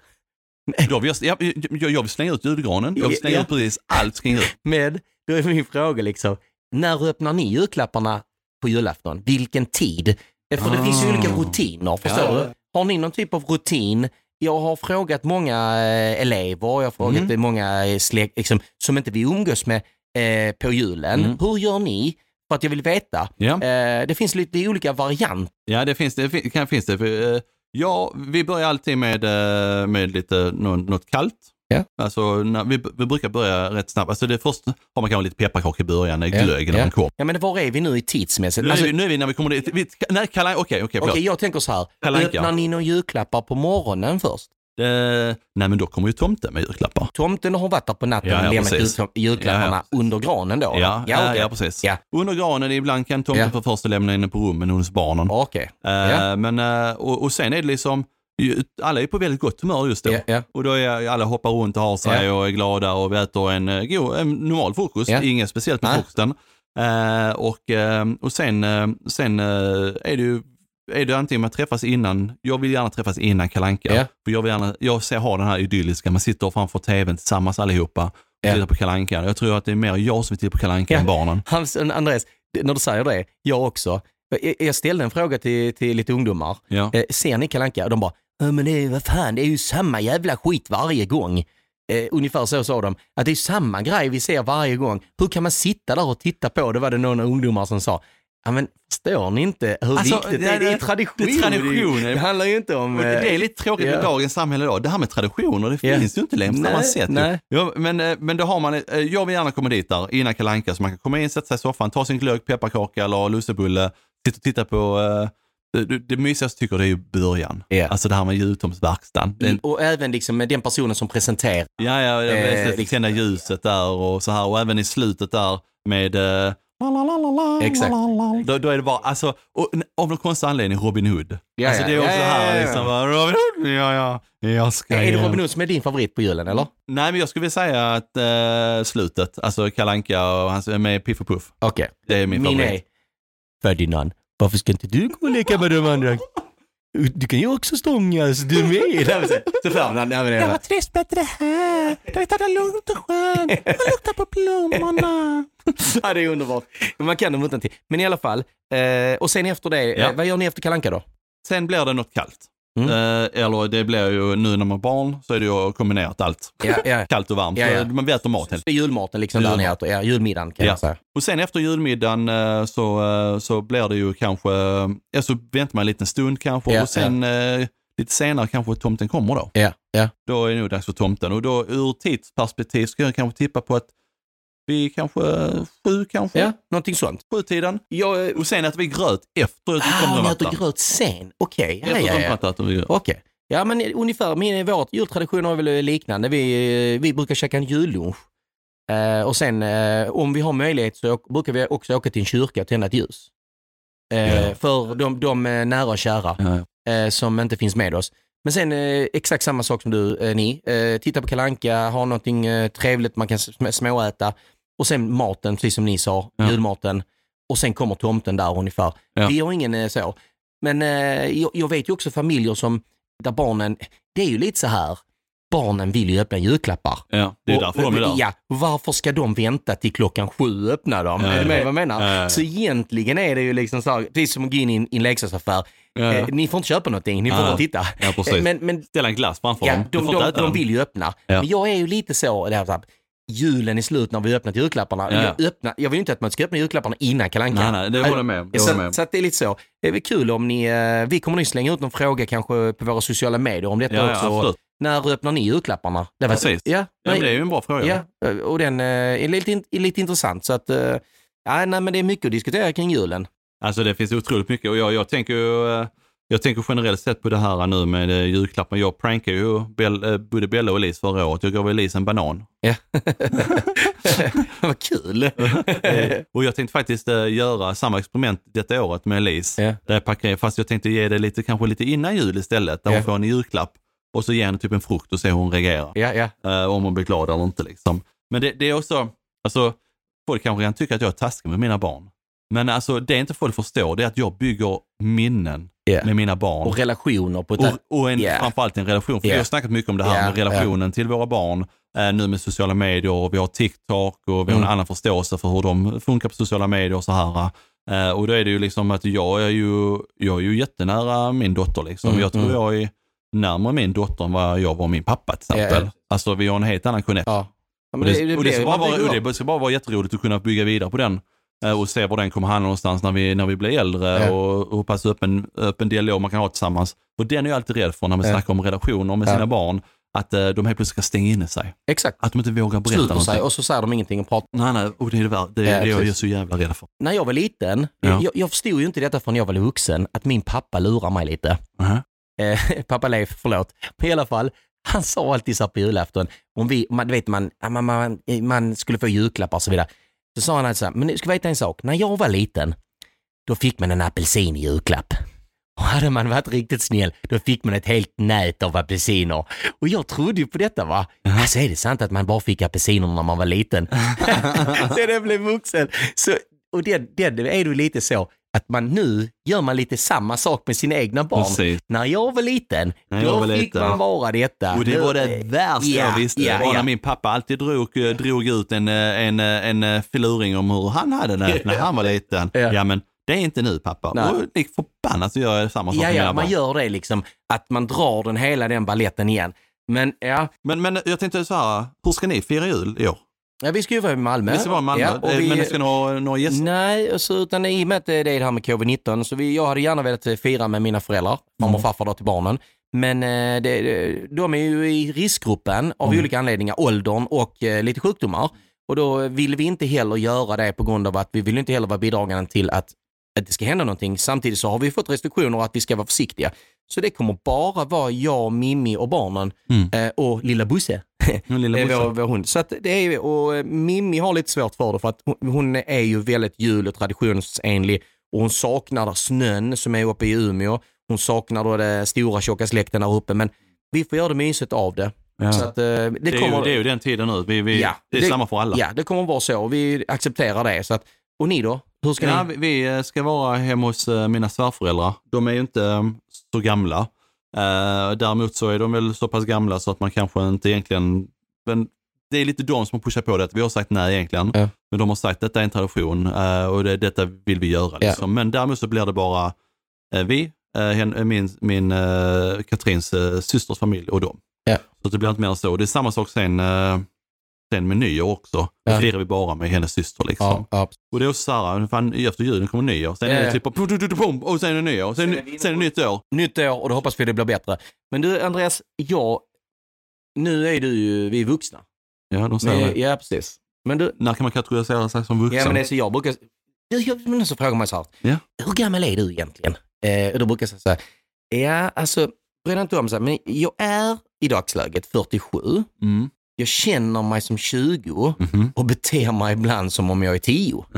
Då vill jag, jag, jag, jag vill slänga ut julgranen, jag vill slänga Ja. ut precis allt kring jul. Men då är min fråga liksom, när öppnar ni julklapparna på julafton? Vilken tid? Eh, För det finns ju Ah. olika rutiner, förstår Ja, du? Har ni någon typ av rutin? Jag har frågat många eh, elever, jag har frågat Mm. många eh, släkt, liksom, som inte vi umgås med eh, på julen. Mm. Hur gör ni? För att jag vill veta. Ja. Eh, det finns lite olika varianter. Ja, det finns det. Kan, finns det för, eh, ja, vi börjar alltid med, eh, med lite, nå- något kallt. Ja. Alltså, när, vi, vi brukar börja rätt snabbt. Alltså det först har man kanske lite pepparkakor i början, Ja, glögg när ja. man kommer. Ja men var är vi nu i tidsmässigt? Nu, är Alltså, vi, nu är vi när vi kommer dit. Vi, nej, Kalle, okej, okej, Okej, förlåt. jag tänker så här. Kalle Anka. Öppnar ni några julklappar på morgonen först? Eh, nej, men då kommer ju tomten med julklappar. Tomten har varit där på natten Ja, ja, och lämnat precis. julklapparna Ja, under granen då? Ja, ja, ja, precis. Under granen, ibland kan tomten för först lämna inne på rummen hos barnen. Okej. Eh, Ja. men, eh, och, och sen är det liksom, alla är på väldigt gott humör just då. Ja, ja. Och då är alla hoppar runt och har sig och är glada och vi äter en, eh, god, en normal frukost, inget speciellt med frukosten. Eh, och, eh, och sen, eh, sen eh, är det ju är det antingen man träffas innan, jag vill gärna träffas innan kalanka. Ja. För jag vill gärna, jag ser, ha den här idylliska, man sitter framför tvn tillsammans allihopa och tittar på kalanka. Jag tror att det är mer jag som vill titta på kalanka Ja. än barnen. Hans, Andreas, när du säger det, jag också. Jag- ställde en fråga till, till lite ungdomar. Eh, ser ni Kalle Anka? Och de bara, "Ja, men det är, vad fan, det är ju samma jävla skit varje gång. Eh, ungefär så sa de, att det är samma grej vi ser varje gång. Hur kan man sitta där och titta på? Det var det några ungdomar som sa. Ja men förstår ni inte hur Alltså, viktigt det det- är? Det är det- tradition. det är tradition. Det, det handlar ju inte om... Det, det är lite tråkigt ja. med dagens samhälle idag. Det här med traditioner, det Ja. finns ju inte längre på samma sätt. nej. Ja, men, eh, men då har man, eh, jag vill gärna komma dit där innan Kalle Anka så man kan komma in, sätta sig i soffan, ta sin glögg, pepparkaka eller lussebulle, sitta och titta på eh, det, det mysigaste tycker jag det är ju början. Ja. Alltså det här med jultomtsverkstan. Den- Och även liksom med den personen som presenterar. Ja, ja, jag Eh, eh, tända ljuset där och så här och även i slutet där med eh, Exakt. Då, då är det bara, alltså, och, av någon konstig anledning Robin Hood. Ja, alltså ja, det är också ja, ja, här ja. liksom, bara, Robin Hood, ja, ja, jag ska Är det Robin Hood som är din favorit på julen eller? Nej, men jag skulle vilja säga att eh, slutet, alltså Kalle Anka och hans, med Piff och Puff, Okej. det är min, Min är favorit. Ferdinand, varför ska inte du gå och leka med de andra? Du kan ju också stångas, du med. Så- Ferdinand, nej, men det var... trivs bättre här. Det tar det lugnt och skönt. Jag luktar på blommorna. Ja, det är underbart. Man kan dem utan till. Men i alla fall, eh, och sen efter det, Ja. eh, vad gör ni efter Kalle Anka då? Sen blir det något kallt. Mm. Eh, eller det blir ju, nu när man har barn, så är det ju kombinerat allt. Ja, ja. Kallt och varmt. Ja, ja. Så man äter mat helt Det är julmaten liksom där ni Julmat. äter, ja, julmiddagen kan Ja. jag säga. Och sen efter julmiddagen eh, så, eh, så blir det ju kanske, ja så väntar man en liten stund kanske Ja, och sen eh, lite senare kanske tomten kommer då. Ja, ja. Då är det nog dags för tomten och då ur tidsperspektiv ska jag kanske tippa på att vi kanske sju kanske, ja, någonting sånt. sjutiden. Jag, eh, Och sen äter vi gröt efter ah, ni äter gröt sen? Okej, ja, Efter ja, ja. vi gröt. Okej. Ja men ungefär, min, vårt jultradition är väl liknande. Vi, vi brukar käka en jullunch. Eh, och sen eh, om vi har möjlighet så brukar vi också åka till en kyrka och tända ett ljus. Eh, Ja. För de, de är nära och kära Ja. eh, som inte finns med oss. Men sen eh, exakt samma sak som du, eh, ni. Eh, titta på kalanka, ha någonting eh, trevligt man kan sm- småäta. Och sen maten, precis som ni sa, Ja. julmaten. Och sen kommer tomten där ungefär. Ja. Vi har ingen eh, så. Men eh, jag, jag vet ju också familjer som, där barnen, det är ju lite så här, barnen vill ju öppna julklappar. Ja, det är Och- därför de är där. Ja, varför ska de vänta till klockan sju och öppna dem? Ja, är du med vad jag menar? Ja. Så egentligen är det ju liksom så här, precis som att gå in i en, i en leksaksaffär. Eh, ni får inte köpa någonting, ni får bara titta. Ja, precis. Men, men Ställa en glass framför dem. De, de, de vill ju öppna. Men jag är ju lite så, det här, så här, julen är slut när vi öppnat julklapparna. Ja, ja. Jag, öppnar, jag vill inte att man ska öppna julklapparna innan Kalle. Nej, nej, det håller jag med. Det jag med Så, så det är lite så. Det är väl kul om ni, eh, vi kommer nog slänga ut någon fråga kanske på våra sociala medier om detta Ja, ja, också. absolut. När öppnar ni julklapparna? Det var, Precis. Ja, Ja, men det är ju en bra fråga. Ja, och den eh, är lite, är lite intressant. Så att, eh, ja, nej, men det är mycket att diskutera kring julen. Alltså det finns otroligt mycket och jag, jag tänker ju eh, jag tänker generellt sett på det här nu med eh, julklappar. Jag prankar ju Bell, eh, både Bella och Elise förra året. Jag gav Elise en banan. Ja. Vad kul! Eh, och jag tänkte faktiskt göra samma experiment detta året med Elise. Ja. Där jag packar, fast jag tänkte ge det lite, kanske lite innan jul istället. Där Ja. hon får en julklapp och så ger henne typ en frukt och se hur hon reagerar. ja, ja. Om hon blir glad eller inte liksom. Men det, det är också, alltså folk kanske redan tycker att jag är taskig med mina barn. Men alltså det inte folk förstår det är att jag bygger minnen Ja. med mina barn. Och relationer på ett... Och, och en, Ja. framförallt en relation. För Ja. vi har snackat mycket om det här med relationen till våra barn. Eh, nu med sociala medier och vi har TikTok och vi har en Mm. annan förståelse för hur de funkar på sociala medier och så här. Eh, och då är det ju liksom att jag är ju, jag är ju jättenära min dotter liksom. Mm, jag tror mm. jag är närmare min dotter än vad jag var min pappa till exempel. Ja. Alltså vi har en helt annan connection. Ja. Ja, Och det, och det, ska bara vara, det ska bara vara jätteroligt att kunna bygga vidare på den och se var den kommer hamna någonstans när vi, när vi blir äldre Ja. och, och hur pass öppen, öppen dialog man kan ha tillsammans. Och den är jag alltid rädd för när man Ja. snackar om relationer med Ja. sina barn, att eh, de helt plötsligt ska stänga inne sig. Exakt. Att de inte vågar berätta Sluter sig någonting. och så säger de ingenting och pratar. Nej, nej, och det är det, det, Ja, det är jag precis. så jävla rädd för. När jag var liten, Ja. jag, jag förstod ju inte detta förrän jag var vuxen, att min pappa lurar mig lite. Aha. Eh, pappa Leif, förlåt. Men i alla fall, han sa alltid så här på julafton, om vi, man, vet man, man, man, man skulle få julklappar och så vidare. Så sa han alltid så här, men du ska veta en sak, när jag var liten, då fick man en apelsin i julklapp. Och hade man varit riktigt snäll, då fick man ett helt nät av apelsiner. Och jag trodde ju på detta va. Alltså är det sant att man bara fick apelsiner när man var liten? Sen jag blev vuxen. Så, och det, det är ju lite så att man nu gör man lite samma sak med sina egna barn. Precis. När jag var liten, jag då var fick liten. man vara detta. Och det Nu- var det värsta Ja, jag visste. ja, det var när min pappa alltid drog, eh, drog ut en, eh, en, eh, en, filuring om hur han hade det när han var liten. Ja. Ja, men det är inte nu pappa. Nej. Och lik förbannat så gör jag samma sak Ja, med ja, man barn. gör det liksom. Att man drar den hela den balletten igen. Men ja, Men, men jag tänkte så här, hur ska ni fira jul i år? Ja vi ska ju vara i Malmö. Vi ska vara i Malmö, Ja, och eh, vi- men ska ni ha några gäster? Nej, och så, utan i och med att det är det här med covid-19 så vi, jag hade gärna velat eh, fira med mina föräldrar, farmor Mm. och farfar då till barnen. Men eh, det, de är ju i riskgruppen av Mm. olika anledningar, åldern och lite sjukdomar. Och då vill vi inte heller göra det på grund av att vi vill inte heller vara bidragande till att, att det ska hända någonting. Samtidigt så har vi fått restriktioner att vi ska vara försiktiga. Så det kommer bara vara jag, Mimmi och barnen Mm. och lilla Busse. Morsa. vår, vår hund. Så att det är, och eh, Mimmi har lite svårt för det för att hon, hon är ju väldigt jul och traditionsenlig och hon saknar snön som är uppe i Umeå. Hon saknar då det stora tjocka släkten där uppe men vi får göra det mysigt av det. Ja. Så att, eh, det, det, är kommer, ju, det är ju den tiden nu. Vi, vi, Ja, det är det- samma för alla. Ja, det kommer vara så och vi accepterar det. Så att, och ni då? Hur ska Ja, ni? vi, eh, ska vara hemma hos eh, mina svärföräldrar. De är ju inte eh, så gamla. Eh, däremot så är de väl så pass gamla så att man kanske inte egentligen... Men det är lite de som har pushat på det. Vi har sagt nej egentligen. Ja. Men de har sagt detta är en tradition eh, och det, detta vill vi göra. Ja. Liksom. Men däremot så blir det bara eh, vi, hen, min, min Katrins systers familj och dem. Ja. Så det blir inte mer än så. Det är samma sak sen, sen med nyår också. Då Ja. firar vi bara med hennes syster. Liksom. Ja. Och det är också så här, fan, efter julen kommer nyår, sen är det typ och sen är det nyår, sen, Sen är det nytt år. Nytt år och då hoppas vi det blir bättre. Men du Andreas, jag, nu är du ju, vi är vuxna. Ja, de säger det. ja, precis. Men du, När kan man kategorisera sig som vuxen? Ja, men det är så jag brukar... Jag, jag, men så frågar man så här, Ja. hur gammal är du egentligen? Eh, och då brukar jag säga ja alltså, bry dig inte om så här, men jag är i dagsläget 47. Mm. Jag känner mig som 20 Mhm. och beter mig ibland som om jag är 10.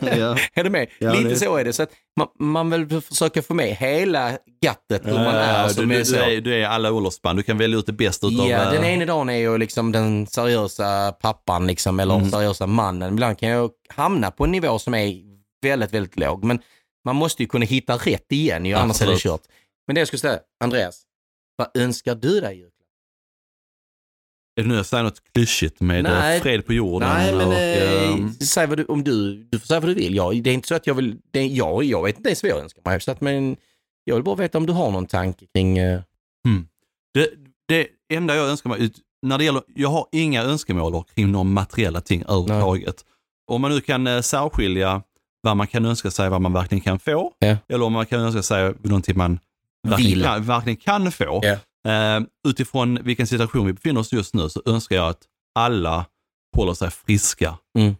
ja. Är du med? Ja, Lite det så är det. Så att man, man vill försöka få med hela gattet hur man är som du, är du, så. du, är, du är alla åldersspann, du kan välja ut det bästa utav... Ja, den eh, ena dagen är jag liksom den seriösa pappan liksom, eller Mm. seriösa mannen. Ibland kan jag hamna på en nivå som är väldigt, väldigt låg. Men Man måste ju kunna hitta rätt igen, ju, annars är det kört. Men det jag skulle säga, Andreas, vad önskar du dig? Är det nu jag säger något klyschigt med Nej. eh, fred på jorden? Nej, men och, eh, ehm, säg vad du, om du, du får säga vad du vill. Jag, det är inte så att jag vill, det, är- jag, jag vet inte ens vad jag önskar mig. Så att, men jag vill bara veta om du har någon tanke kring... eh, det, det enda jag önskar mig, när det gäller, jag har inga önskemål kring några materiella ting överhuvudtaget. Om man nu kan eh, särskilja vad man kan önska sig, vad man verkligen kan få, Ja. eller om man kan önska sig någonting man verkligen kan, verkligen kan få. Ja. Eh, utifrån vilken situation vi befinner oss just nu så önskar jag att alla håller sig friska. Mm.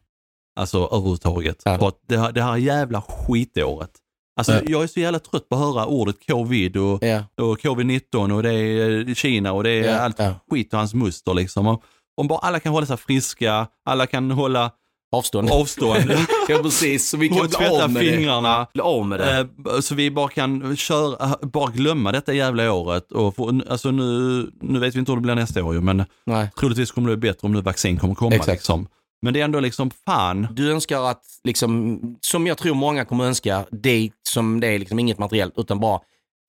Alltså överhuvudtaget. Ja. För att det, här, det här jävla skitåret. Alltså, Ja. Jag är så jävla trött på att höra ordet covid och, ja, och covid-19 och det är eh, Kina och det är allt skit och hans muster liksom. Om, om bara alla kan hålla sig friska, alla kan hålla avstånd. avstånd ja, precis. Så vi kan bli av med fingrarna. det. Bli av med det. Eh, Så vi bara kan köra, bara glömma detta jävla året. Och få, alltså nu, nu vet vi inte hur det blir nästa år ju, men Nej. troligtvis kommer det bli bättre om nu vaccin kommer komma. Exakt. Liksom. Men det är ändå liksom, fan. Du önskar att, liksom, som jag tror många kommer önska, det som det är liksom inget materiellt, utan bara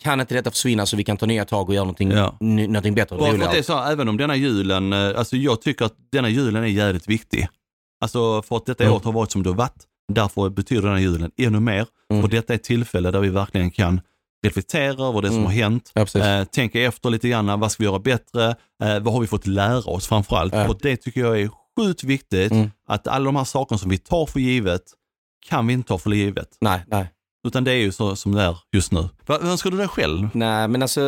kan inte detta försvinna så vi kan ta nya tag och göra någonting, Ja. någonting bättre och roligare. det är så, här, även om denna julen, eh, alltså jag tycker att denna julen är jävligt viktig. Alltså för att detta Mm. året har varit som det har varit. Därför betyder denna julen ännu mer. Mm. Och detta är ett tillfälle där vi verkligen kan reflektera över det som Mm. har hänt. Ja. Eh, tänka efter lite grann, vad ska vi göra bättre? Eh, vad har vi fått lära oss framförallt? Ja. Och det tycker jag är sjukt viktigt. Mm. Att alla de här sakerna som vi tar för givet, kan vi inte ta för givet. Nej, nej. Utan det är ju så som det är just nu. Vad önskar du dig själv? Nej, men alltså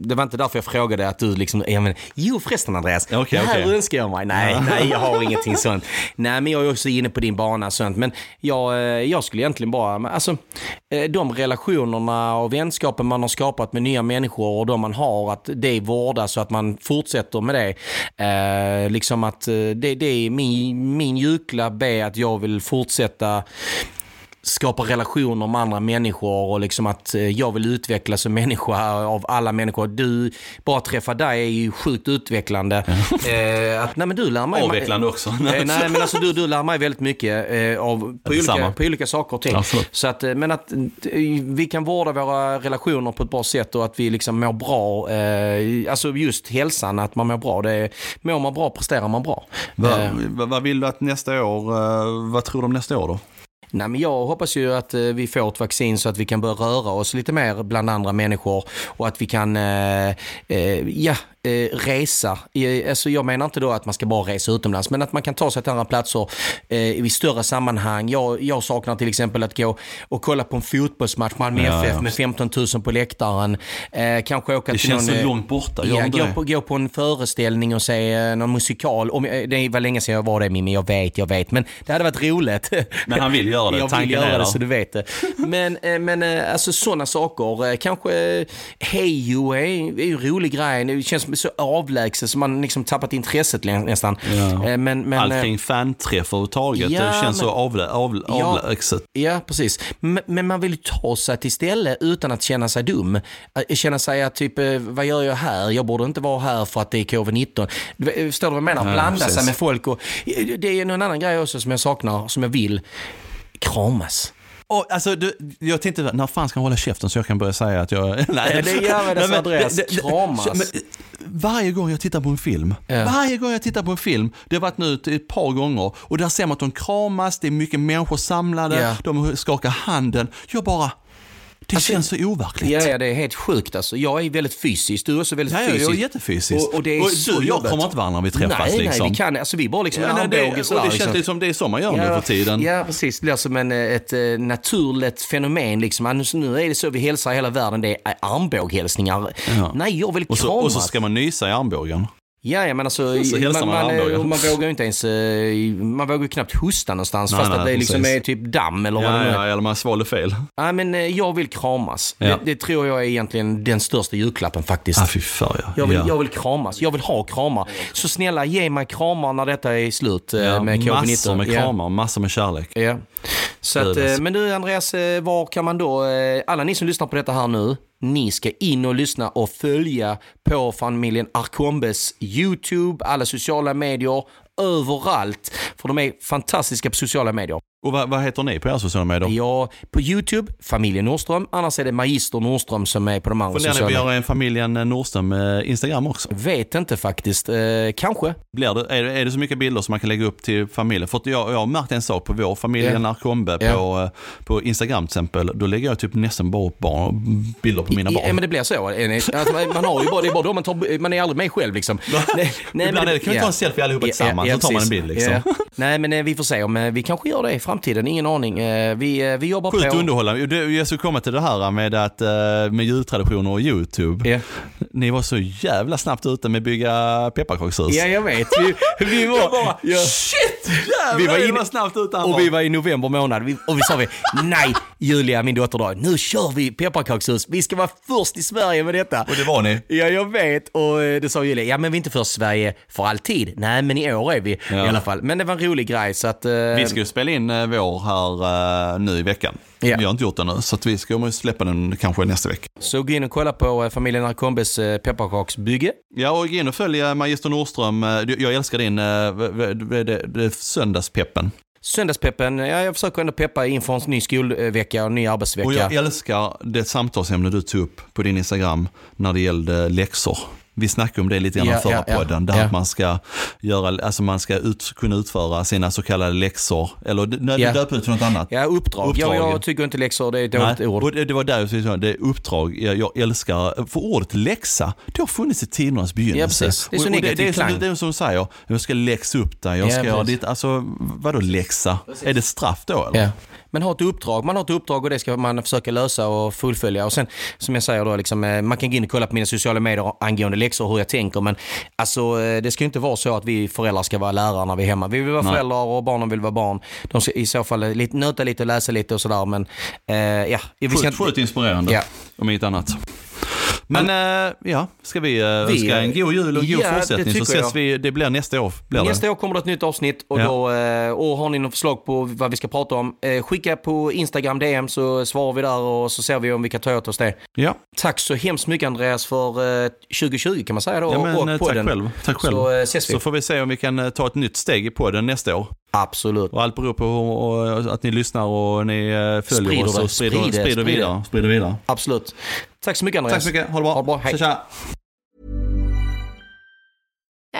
det var inte därför jag frågade att du liksom, ja, men, jo förresten Andreas, okej, det här okej. önskar jag mig. Nej, nej, jag har ingenting sånt. Nej, men jag är också inne på din bana sånt. Men jag, eh, jag skulle egentligen bara, alltså eh, de relationerna och vänskapen man har skapat med nya människor och de man har, att det vårdas så att man fortsätter med det. Eh, liksom att eh, det, det är min, min julklapp är att jag vill fortsätta skapa relationer med andra människor och liksom att eh, jag vill utvecklas som människa av alla människor. Du, bara träffa dig är ju sjukt utvecklande. Eh, att, nej men du lär mig... Avvecklande också. Eh, nej men alltså du, du lär mig väldigt mycket eh, av, på, olika, på olika saker och ting. Absolut. Så att, eh, men att eh, vi kan vårda våra relationer på ett bra sätt och att vi liksom mår bra. Alltså just hälsan, att man mår bra. Det är, mår man bra presterar man bra. Vad, vad, vad vill du att nästa år, vad tror du om nästa år då? Nej, men jag hoppas ju att eh, vi får ett vaccin så att vi kan börja röra oss lite mer bland andra människor och att vi kan eh, eh, ja, eh, resa. Alltså jag menar inte då att man ska bara resa utomlands, men att man kan ta sig till andra platser eh, i större sammanhang. Jag, jag saknar till exempel att gå och kolla på en fotbollsmatch, Malmö Ja, FF ja. med 15 000 på läktaren. Eh, kanske åka Det till känns någon, så eh, långt borta, Ja, gå på, gå på en föreställning och se eh, någon musikal. Om, eh, det var länge sedan jag var det Mimmi, jag vet, jag vet. Men det hade varit roligt. Men han vill göra det, Jag vill göra det där. så du vet det. Men, men alltså sådana saker. Kanske Hejo är, är ju en rolig grej. Det känns så avlägset så man liksom tappat intresset nästan. Ja. Eh, Men, men, Allt eh, kring fanträff överhuvudtaget, Ja, det känns så men- avlä, av, Ja. avlägset. Ja, precis. Men, men man vill ju ta sig till ställe utan att känna sig dum. Eh, Känna sig att typ, eh, vad gör jag här? Jag borde inte vara här för att det är covid-19. Du vet, Förstår du vad jag menar? Ja, Blanda precis. sig med folk. Och, eh, det är en annan grej också som jag saknar, som jag vill. Kramas. Och, alltså, du, jag tänkte, när fan ska jag hålla käften så jag kan börja säga att jag... Nej, det gör väl det, Andreas. det- Kramas. men, varje gång jag tittar på en film, Ja. varje gång jag tittar på en film, det har varit nu ett, ett par gånger och där ser man att de kramas, det är mycket människor samlade, Ja. de skakar handen. Jag bara, det Alltså, känns så overkligt. Ja, ja, det är helt sjukt alltså. Jag är väldigt fysisk, du är också väldigt Ja, ja, fysisk. jag är jättefysisk. Och, och det är så du och jag jobbigt. kommer inte varandra när vi träffas. nej, liksom. Nej, vi kan, alltså vi bara liksom Ja, nej, det, armbåge och det känns liksom. lite som det är så man gör nu för tiden. Ja, precis. Det blir som en, eh, ett eh, naturligt fenomen. Liksom. Annars, nu är det så vi hälsar hela världen, det är armbåghälsningar. Ja. Nej, jag vill Och så, kramas. och så ska man nysa i armbågen. Ja, ja, men alltså, Så hälsar man man, man, man vågar ju inte ens, eh, man vågar ju knappt hosta någonstans Nej, fast nej, att det liksom är typ damm eller vad det Ja, nu är. ja, eller man svalde fel. Nej, men eh, jag vill kramas. Ja. Det, det tror jag är egentligen den största julklappen faktiskt. Ah, fy fan ja. Jag vill, ja. jag vill kramas. Jag vill ha kramar. Så snälla, ge mig kramar när detta är slut eh, Ja, med covid-19. massor med Ja. kramar, massor med kärlek. Ja. Så att, alltså. men du Andreas, var kan man då, alla ni som lyssnar på detta här nu, ni ska in och lyssna och följa på familjen Arkombes YouTube, alla sociala medier, överallt. För de är fantastiska på sociala medier. Och vad, vad heter ni på era sociala medier? Ja, på YouTube, familjen Nordström. Annars är det Magister Nordström som är på de andra Funderar ni på sociala att göra en familjen Nordström eh, Instagram också? Vet inte faktiskt. Eh, kanske. Blir det, är, det, är det så mycket bilder som man kan lägga upp till familjen? För jag, jag har märkt en sak på vår familj, Ja. Narkombe, Ja. på, eh, på Instagram till exempel. Då lägger jag typ nästan bara upp barn, bilder på mina I- barn. Ja, men det blir så. Alltså, man, har ju bara, det är bara då man tar, man är aldrig med själv liksom. Nej, nej, Ibland men är det, kan vi ta en selfie allihopa tillsammans så tar man en bild liksom. Nej, men eh, vi får se om eh, vi kanske gör det i framtiden. Ingen aning. Eh, Vi, eh, vi jobbar Sjukt på. underhållande. Det- Jag skulle komma till det här med, att, eh, med jultraditioner och YouTube. Ja. Ni var så jävla snabbt ute med att bygga pepparkakshus. ja, jag vet. Vi, vi var... bara, ja. shit! Jävlar, Vi var inne- var snabbt ute Och vi var i november månad och vi sa vi, nej Julia, min dotter då, nu kör vi pepparkakshus. Vi ska vara först i Sverige med detta. Och det var ni. Ja, jag vet. Och det sa Julia, ja men vi är inte först i Sverige för alltid. Nej, men i år är vi Ja. i alla fall. Men det var en rolig grej så att... Vi ska ju spela in vår här eh, nu i veckan. Ja. Vi har inte gjort det nu, så vi ska ju släppa den kanske nästa vecka. Så gå in och kolla på eh, familjen Arkombes eh, pepparkaksbygge. Ja, och gå in och följ Magister Nordström. Jag älskar din söndagspeppen. Söndagspeppen, ja, jag försöker ändå peppa inför en ny skolvecka och en ny arbetsvecka. Och jag älskar det samtalsämne du tog upp på din Instagram när det gällde läxor. Vi snackade om det lite grann i Ja, förra ja, ja. podden, där Ja. att man ska, göra, alltså man ska ut, kunna utföra sina så kallade läxor, eller nej, Ja. du döper det till något annat. Ja, uppdrag. Uppdrag, Ja, ja. jag tycker inte läxor, det är ett dåligt Nej, ord. och det, det var där jag sa, det är uppdrag, jag, jag älskar, för ordet läxa, det har funnits i tidernas begynnelse. Ja, precis. Det är så Och- och negativ det, är som, det är som du säger, jag ska läxa upp dig, jag Ja, ska göra precis. ditt, alltså vadå läxa? Är det straff då eller? Men ha ett uppdrag, man har ett uppdrag och det ska man försöka lösa och fullfölja. Och sen som jag säger då, liksom, eh, man kan gå in och kolla på mina sociala medier angående läxor och hur jag tänker. Men alltså, eh, det ska ju inte vara så att vi föräldrar ska vara lärare när vi är hemma. Vi vill vara Nej. föräldrar och barnen vill vara barn. De ska i så fall eh, lite, nöta lite och läsa lite och sådär. Men eh, ja, sjukt inspirerande, Ja. om inget annat. Men eh, ja, ska vi, uh, önska en god jul och en god Ja, fortsättning så tycker jag. ses vi, det blir nästa år. Blir det. Nästa år kommer det ett nytt avsnitt och, Ja. då, eh, och har ni något förslag på vad vi ska prata om, eh, skicka på Instagram DM så svarar vi där och så ser vi om vi kan ta åt oss det. Ja, Tack så hemskt mycket Andreas för eh, 2020 kan man säga då. ja men, och eh, tack podden. själv. Tack själv. Så eh, ses vi. Så får vi se om vi kan eh, ta ett nytt steg i podden nästa år. Absolut. Och allt beror på och, att ni lyssnar och ni eh, följer Sprider oss och sprider, sprider, sprid det. vidare. Sprider vidare. Absolut. Tack så mycket Andreas. Tack så mycket, ha det bra. Ha det bra, hej. Tja, tja.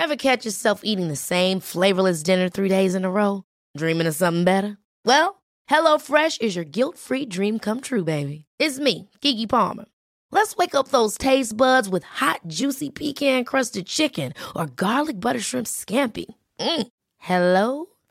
Ever catch yourself eating the same flavorless dinner three days in a row? Dreaming of something better? Well, HelloFresh is your guilt free dream come true, baby. It's me, Gigi Palmer. Let's wake up those taste buds with hot, juicy pecan crusted chicken or garlic butter shrimp scampi. Mm. Hello